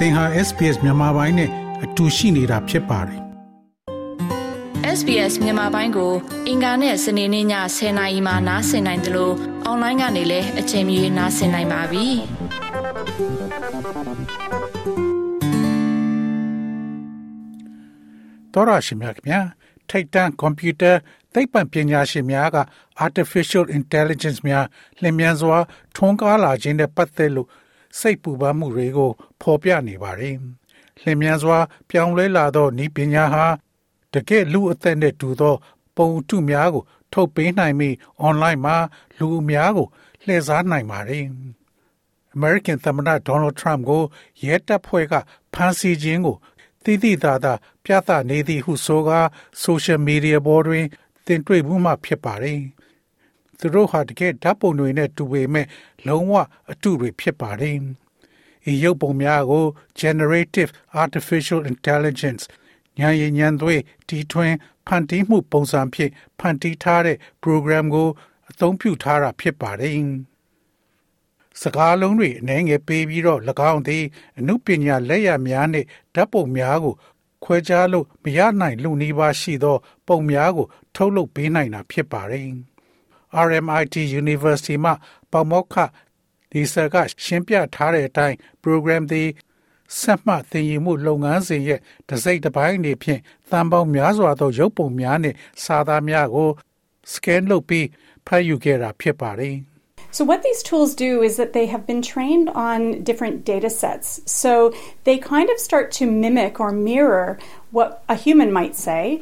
သင်ဟာ SPS မြန်မာပိုင်းနဲ့အတူရှိနေတာဖြစ်ပါတယ် SBS မြန်မာပိုင်းကို အင်ကာနဲ့စနေနေ့ည10:00နာရီမှနားဆင်နိုင်တယ်လို့အွန်လိုင်းကနေလည်းအချိန်မီနားဆင်နိုင်ပါပြီ။တော်ရရှိမြခင်ဗျာထိုက်တန်ကွန်ပျူတာသိပ္ပံပညာရှင်များက artificial intelligence များလျင်မြန်စွာထွန်းကားလာခြင်းနဲ့ပတ်သက်လို့ စိတ်ပူပန်မှုတွေကို ဖော်ပြနေပါတယ်။လျင်မြန်စွာ ပြောင်းလဲလာသောဤပညာဟာတကယ်လူအသက်နဲ့တူသော ပုံထုများကို ထုတ်ပေးနိုင်ပြီး online မှာ လူအများကိုလှည့်စားနိုင်ပါတယ်။ American သမ္မတ Donald Trump ကိုရဲတပ်ဖွဲ့ကဖမ်းဆီးခြင်းကိုတိတိသာသာပြသနေသည်ဟုဆိုကာ social media ပေါ်တွင်တင်တွေ့မှုမှဖြစ်ပါတယ်။ သူတို့ဟာတကယ်ဓာတ်ပုံတွေနဲ့တူပေမဲ့လုံးဝအတူတွေဖြစ်ပါတယ်။ဤရုပ်ပုံများကို generative artificial intelligence ဉာဏ်ရည်ဉာဏ်သွေးတီထွင်ဖန်တီးမှုပုံစံဖြင့်ဖန်တီးထားတဲ့ program ကိုအသုံးပြုထားတာဖြစ်ပါတယ်။စကားလုံးတွေအနေငယ်ပေးပြီးတော့၎င်းသည်အမှုပညာလက်ရများနှင့်ဓာတ်ပုံများကိုခွဲခြားလို့မရနိုင်လူနီးပါးရှိသော ပုံများကို ထုတ်လုပ်ပေးနိုင်တာဖြစ်ပါတယ်။ RMIT University မှပေါမောက္ခဒီဆာကရှင်းပြထားတဲ့အတိုင်း program သည်ဆက်မှတ်သင်ယူမှုလုပ်ငန်းစဉ်ရဲ့တစိတ်တစ်ပိုင်းအနေဖြင့်သံပေါင်းများစွာသောရုပ်ပုံများနဲ့စာသားများကို scan လုပ်ပြီးဖတ်ယူခဲ့တာဖြစ်ပါတယ်။ So, what these tools do is that they have been trained on different data sets. So, they kind of start to mimic or mirror what a human might say,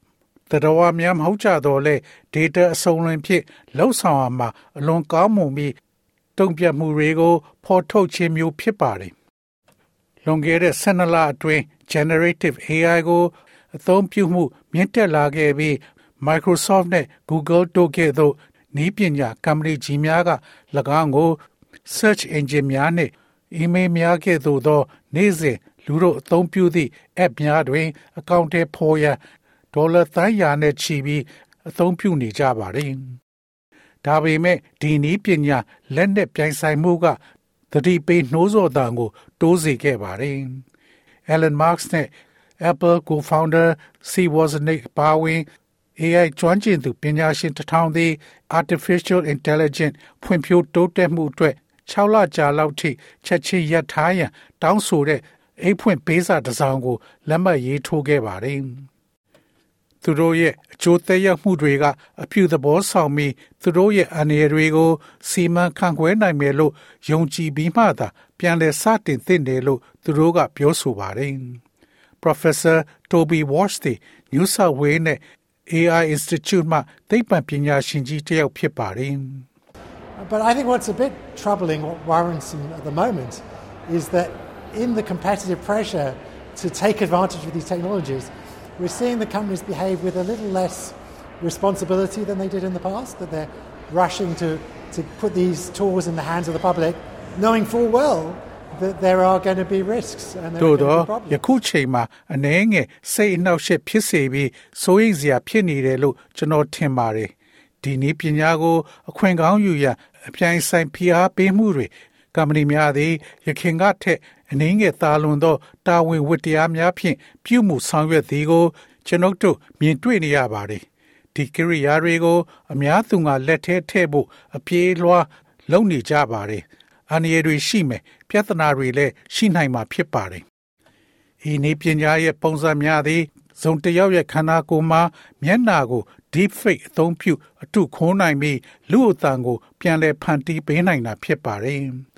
တတော်ဝါများမဟုတ်ကြတော့လေ data အစုံလင်ဖြစ်လှုပ်ဆောင်ရမှာအလွန်ကောင်းမွန်ပြီးတုံ့ပြန်မှုတွေကို ဖော်ထုတ်ခြင်းမျိုးဖြစ်ပါတယ်။လွန်ခဲ့တဲ့12လအတွင်း generative AI ကိုအသုံးပြုမှုမြင့်တက်လာခဲ့ပြီး Microsoft နဲ့ Google တို့ကဲ့သို့နီးပညာကုမ္ပဏီကြီးများက၎င်းကို search engine များနဲ့ email များကဲ့သို့သော နေ့စဉ်လူတို့အသုံးပြုသည့် app များတွင် အကောင့်တွေဖော်ရန် ဒေါ်လာသန်းရာနဲ့ချီပြီးအသုံးပြုနေကြပါတယ်။ဒါပေမဲ့ဒီနည်းပညာလက်နက်ပြိုင်ဆိုင်မှုကတတိပေးနှိုးဆော်တံကို တိုးစေခဲ့ပါတယ်။ Elon Musk နဲ့ Apple co-founder Steve Wozniak ပါဝင် AI ကျွမ်းကျင်သူပညာရှင်တစ်ထောင်သည် artificial intelligence ဖွံ့ဖြိုးတိုးတက်မှုအတွက်6လကြာလောက်ထိချက်ချင်းရပ်ထားရန်တောင်းဆိုတဲ့အိတ်ဖွင့်ပေးစာတစ်စောင်ကိုလက်မှတ်ရေးထိုးခဲ့ပါတယ်။ သူတို့ရဲ့အကျိုးသက်ရောက်မှုတွေကအပြုသဘောဆောင်ပြီးသူတို့ရဲ့အန္တရာယ်တွေကိုစီမံခန့်ခွဲနိုင်မယ်လို့ယုံကြည်ပြီးမှသာပြန်လည်စတင်သင့်တယ်လို့သူတို့ကပြောဆိုပါတယ်။ Professor Toby Walsh သည် New South Wales နဲ့ AI Institute မှသိပ္ပံပညာရှင်ကြီးတစ်ယောက်ဖြစ်ပါတယ်။ But I think what's a bit troubling, what worrisome at the moment, is that in the competitive pressure to take advantage of these technologies, we're seeing the companies behave with a little less responsibility than they did in the past, that they're rushing to, to put these tools in the hands of the public, knowing full well that there are going to be risks and there are going to be problems. ယခုချိန်မှာအနေငယ်စိတ်အနှောက်အယှက်ဖြစ်စေပြီးစိုးရိမ်စရာဖြစ်နေတယ်လို့ကျွန်တော်ထင်ပါတယ်။ဒီနည်းပညာကိုအခွင့်ကောင်းယူရန်အပြိုင်ဆိုင်ဖိအားပေးမှုတွေကမ္ပဏီများသည်ရခင်ကထက် အနည်းငယ်သာလွန်သော တာဝန်ဝတ္တရားများဖြင့်ပြုမှုဆောင်ရွက်သည်ကို ကျွန်ုပ်တို့မြင်တွေ့နေရပါတယ်။ဒီကိရိယာတွေကို အများသူငါလက်ထဲထည့်ဖို့အပြေးလွှားလုပ်နေကြပါတယ်။အန္တရာယ်တွေရှိမယ်ပြဿနာတွေလည်းရှိနိုင်မှာဖြစ်ပါတယ်။ဤနေပညာရဲ့ပုံစံများသည်ဇုံတယောက်ရဲ့ခန္ဓာကိုယ်မှာမျက်နာကို deep fake အသုံးပြုအထုခိုးနိုင်ပြီးလူအသံကို ပြန်လည်ဖန်တီးပေးနိုင်တာဖြစ်ပါတယ်။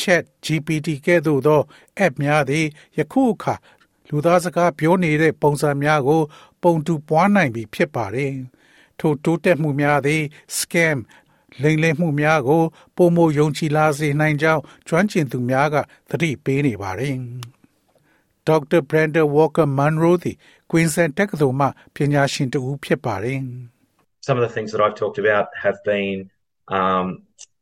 Chat GPT ကဲ့သို့သော app များသည် ယခုအခါလူသားစကားပြောနေတဲ့ပုံစံများကို ပုံတူပွားနိုင်ပြီဖြစ်ပါတယ်။ထိုတိုးတက်မှုများသည် scam လိမ်လည်မှုများကိုပုံမယုံကြည်လာစေနိုင်ကြောင်းကျွမ်းကျင်သူများကသတိပေးနေပါတယ်ဒေါက်တာ Brenda Walker Munro သည် Queensland တက္ကသိုလ်မှပညာရှင်တဦးဖြစ်ပါတယ် Some of the things that I've talked about have been um,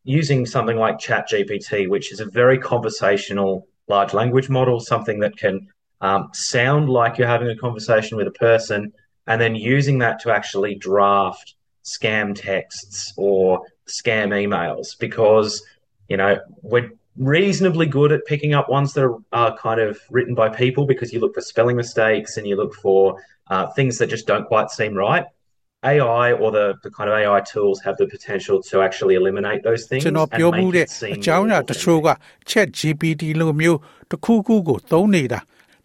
using something like ChatGPT, which is a very conversational large language model, something that can um, sound like you're having a conversation with a person, and then using that to actually draft scam texts or scam emails because you know we're reasonably good at picking up ones that are uh, kind of written by people because you look for spelling mistakes and you look for uh, things that just don't quite seem right. AI or the, the kind of AI tools have the potential to actually eliminate those things ကျွန်တော်ပြောမှုတဲ့အကြောင်းအရာတချို့က Chat GPT လိုမျိုးတစ်ခုခုကိုသုံးနေတာ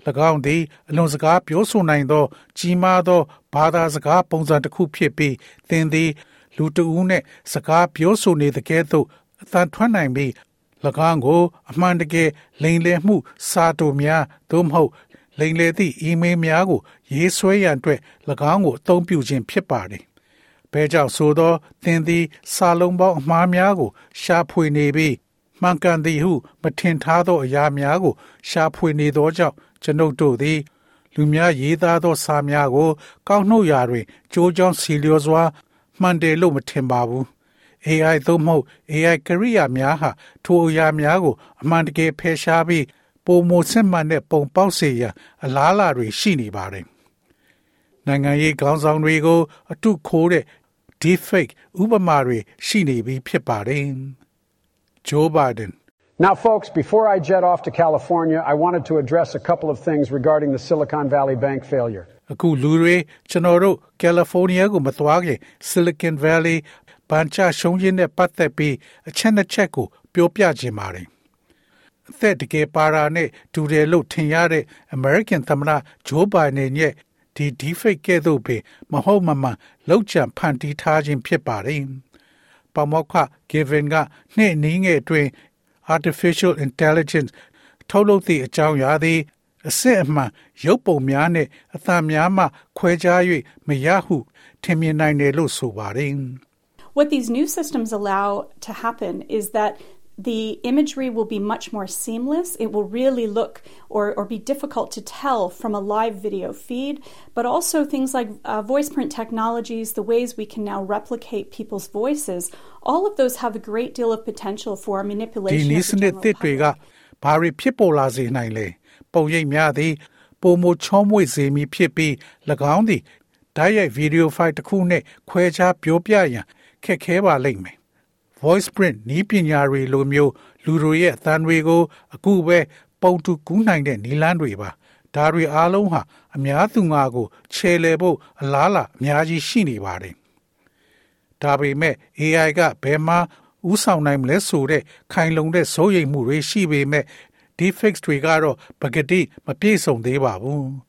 ၎င်းသည်အလွန်စကားပြောဆိုနိုင်သော ကြီးမားသောဘာသာစကားပုံစံတစ်ခုဖြစ်ပြီးသင်သည် လူတဦးနှင့်စကားပြောဆိုနေသကဲ့သို့အသံထွက်နိုင်ပြီး၎င်းကို အမှန်တကယ်လိမ်လည်မှု စာတိုများသို့မဟုတ် လိမ်လည်သည့်အီးမေးလ်များကို ရေးဆွဲရန်အတွက်၎င်းကိုအသုံးပြုခြင်းဖြစ်ပါတယ်။ဘဲကြောင့်ဆိုသောသင်သည်စာလုံးပေါင်းအမှားများကို ရှာဖွေနေပြီးမှန်ကန်သည်ဟုမထင်ထားသောအရာများကို ရှာဖွေနေသောကြောင့်ကျွန်ုပ်တို့သည် လူများရေးသားသောစာများကို ကောက်နှုတ်ရာတွင်ကြိုးကြောင်းစီလျော်စွာမှန်တယ်လို့မထင်ပါဘူး။ AI သို့မဟုတ် AI ကရိယာများဟာထိုအရာများကိုအမှန်တကယ်ဖယ်ရှားပြီး ပုံမစစ်မှန်တဲ့ပုံပေါက်စေရန်အလားအလာတွေရှိနေပါတယ်။နိုင်ငံရေးခေါင်းဆောင်တွေကို အတုခိုးတဲ့ deepfake ဥပမာတွေရှိနေပြီးဖြစ်ပါတယ်။ Joe Biden Now, folks, before I jet off to California, I wanted to address a couple of things regarding the Silicon Valley Bank failure. အခုလူတွေကျွန်တော်တို့ကယ်လီဖိုးနီးယားကိုမသွားခင် Silicon Valley ဘန်ချရှုံးခြင်းနဲ့ပတ်သက်ပြီးအချက်နှစ်ချက်ကိုပြောပြခြင်းပါတယ်။ အသက်တကယ်ပါရာနဲ့ဒူတယ်လို့ထင်ရတဲ့ American သမ္မတဂျိုးဘိုင်ဒန်ရဲ့ဒီ deepfake ကဲ့သို့ပင်မဟုတ်မမှန်လောက်ချံဖန်တီးထားခြင်းဖြစ်ပါတယ်။ပမောက္ခ Given ကနှစ်နည်းငယ်အတွင်း artificial intelligence ထုတ်လုပ်သည့်အကြောင်းအရာသည်အစစ်အမှန်ရုပ်ပုံများနဲ့အသံများမှခွဲခြား၍မရဟုထင်မြင်နိုင်တယ်လို့ဆိုပါတယ်။ What these new systems allow to happen is that the imagery will be much more seamless. It will really look or, or be difficult to tell from a live video feed, but also things like uh, voice print technologies, the ways we can now replicate people's voices, all of those have a great deal of potential for manipulation. ဒီနည်းစနစ်တွေကဘာတွေဖြစ်ပေါ်လာစေနိုင်လဲပုံရိပ်များသည်ပုံမချောမွေ့စေမည်ဖြစ်ပြီး၎င်းသည်ဓာတ်ရိုက်ဗီဒီယိုဖိုင်တစ်ခုနှင့်ခွဲခြားပြောပြရန်ခက်ခဲပါလိမ့်မယ် ။ voice print နီးပညာတွေလိုမျိုးလူတွေရဲ့အသံတွေကို အခုပဲပုံတူကူးနိုင်တဲ့နီလန်းတွေပါဒါတွေအားလုံးဟာအများသူငါကိုခြေလေဖို့အလားလာအများကြီးရှိနေပါတယ်ဒါပေမဲ့ AI ကဘယ်မှာဥဆောင်နိုင်မလဲဆိုတဲ့ခိုင်လုံတဲ့စိုးရိမ်မှုတွေရှိပေမဲ့ deepfakes တွေကတော့ပကတိမပြည့်စုံသေးပါဘူး။သ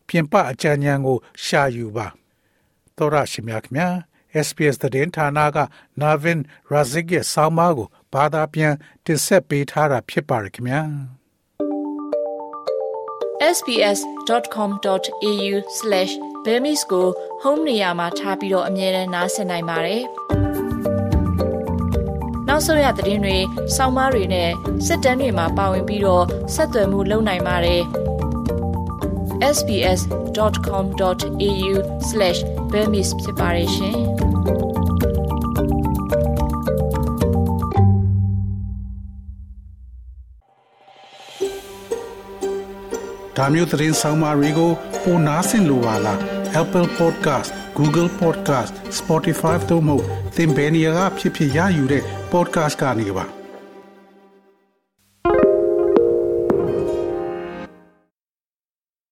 ပြင်ပအကြံဉာဏ်ကို ရှာယူပါ။တော်ရရှိမြခင် SPS သတင်းဌာနက Navin Razik ရဲ့ဆောင်းပါးကိုဘာသာပြန်တင်ဆက်ပေးထားတာဖြစ်ပါတယ်ခင်ဗျာ sbs.com.au/bemis ကို home နေရာမှာထားပြီးတော့အမြဲတမ်းနှာစင်နိုင်ပါတယ်။နောက်ဆုံးရသတင်းတွေ၊စောင်းမားတွေနဲ့စစ်တမ်းတွေမှာပါဝင်ပြီးတော့ဆက်သွယ်မှုလုပ်နိုင်ပါတယ်။ sbs.com.au/bemis ဖြစ်ပါတယ်ရှင်။ဒါမျိုးသတင်းဆောင်မတွေကိုပိုနားဆင်လိုပါလား Apple Podcast Google Podcast Spotify တို့မှာသင်ပင်ရာဖြစ်ဖြစ်ရယူတဲ့ podcast ကနေပါ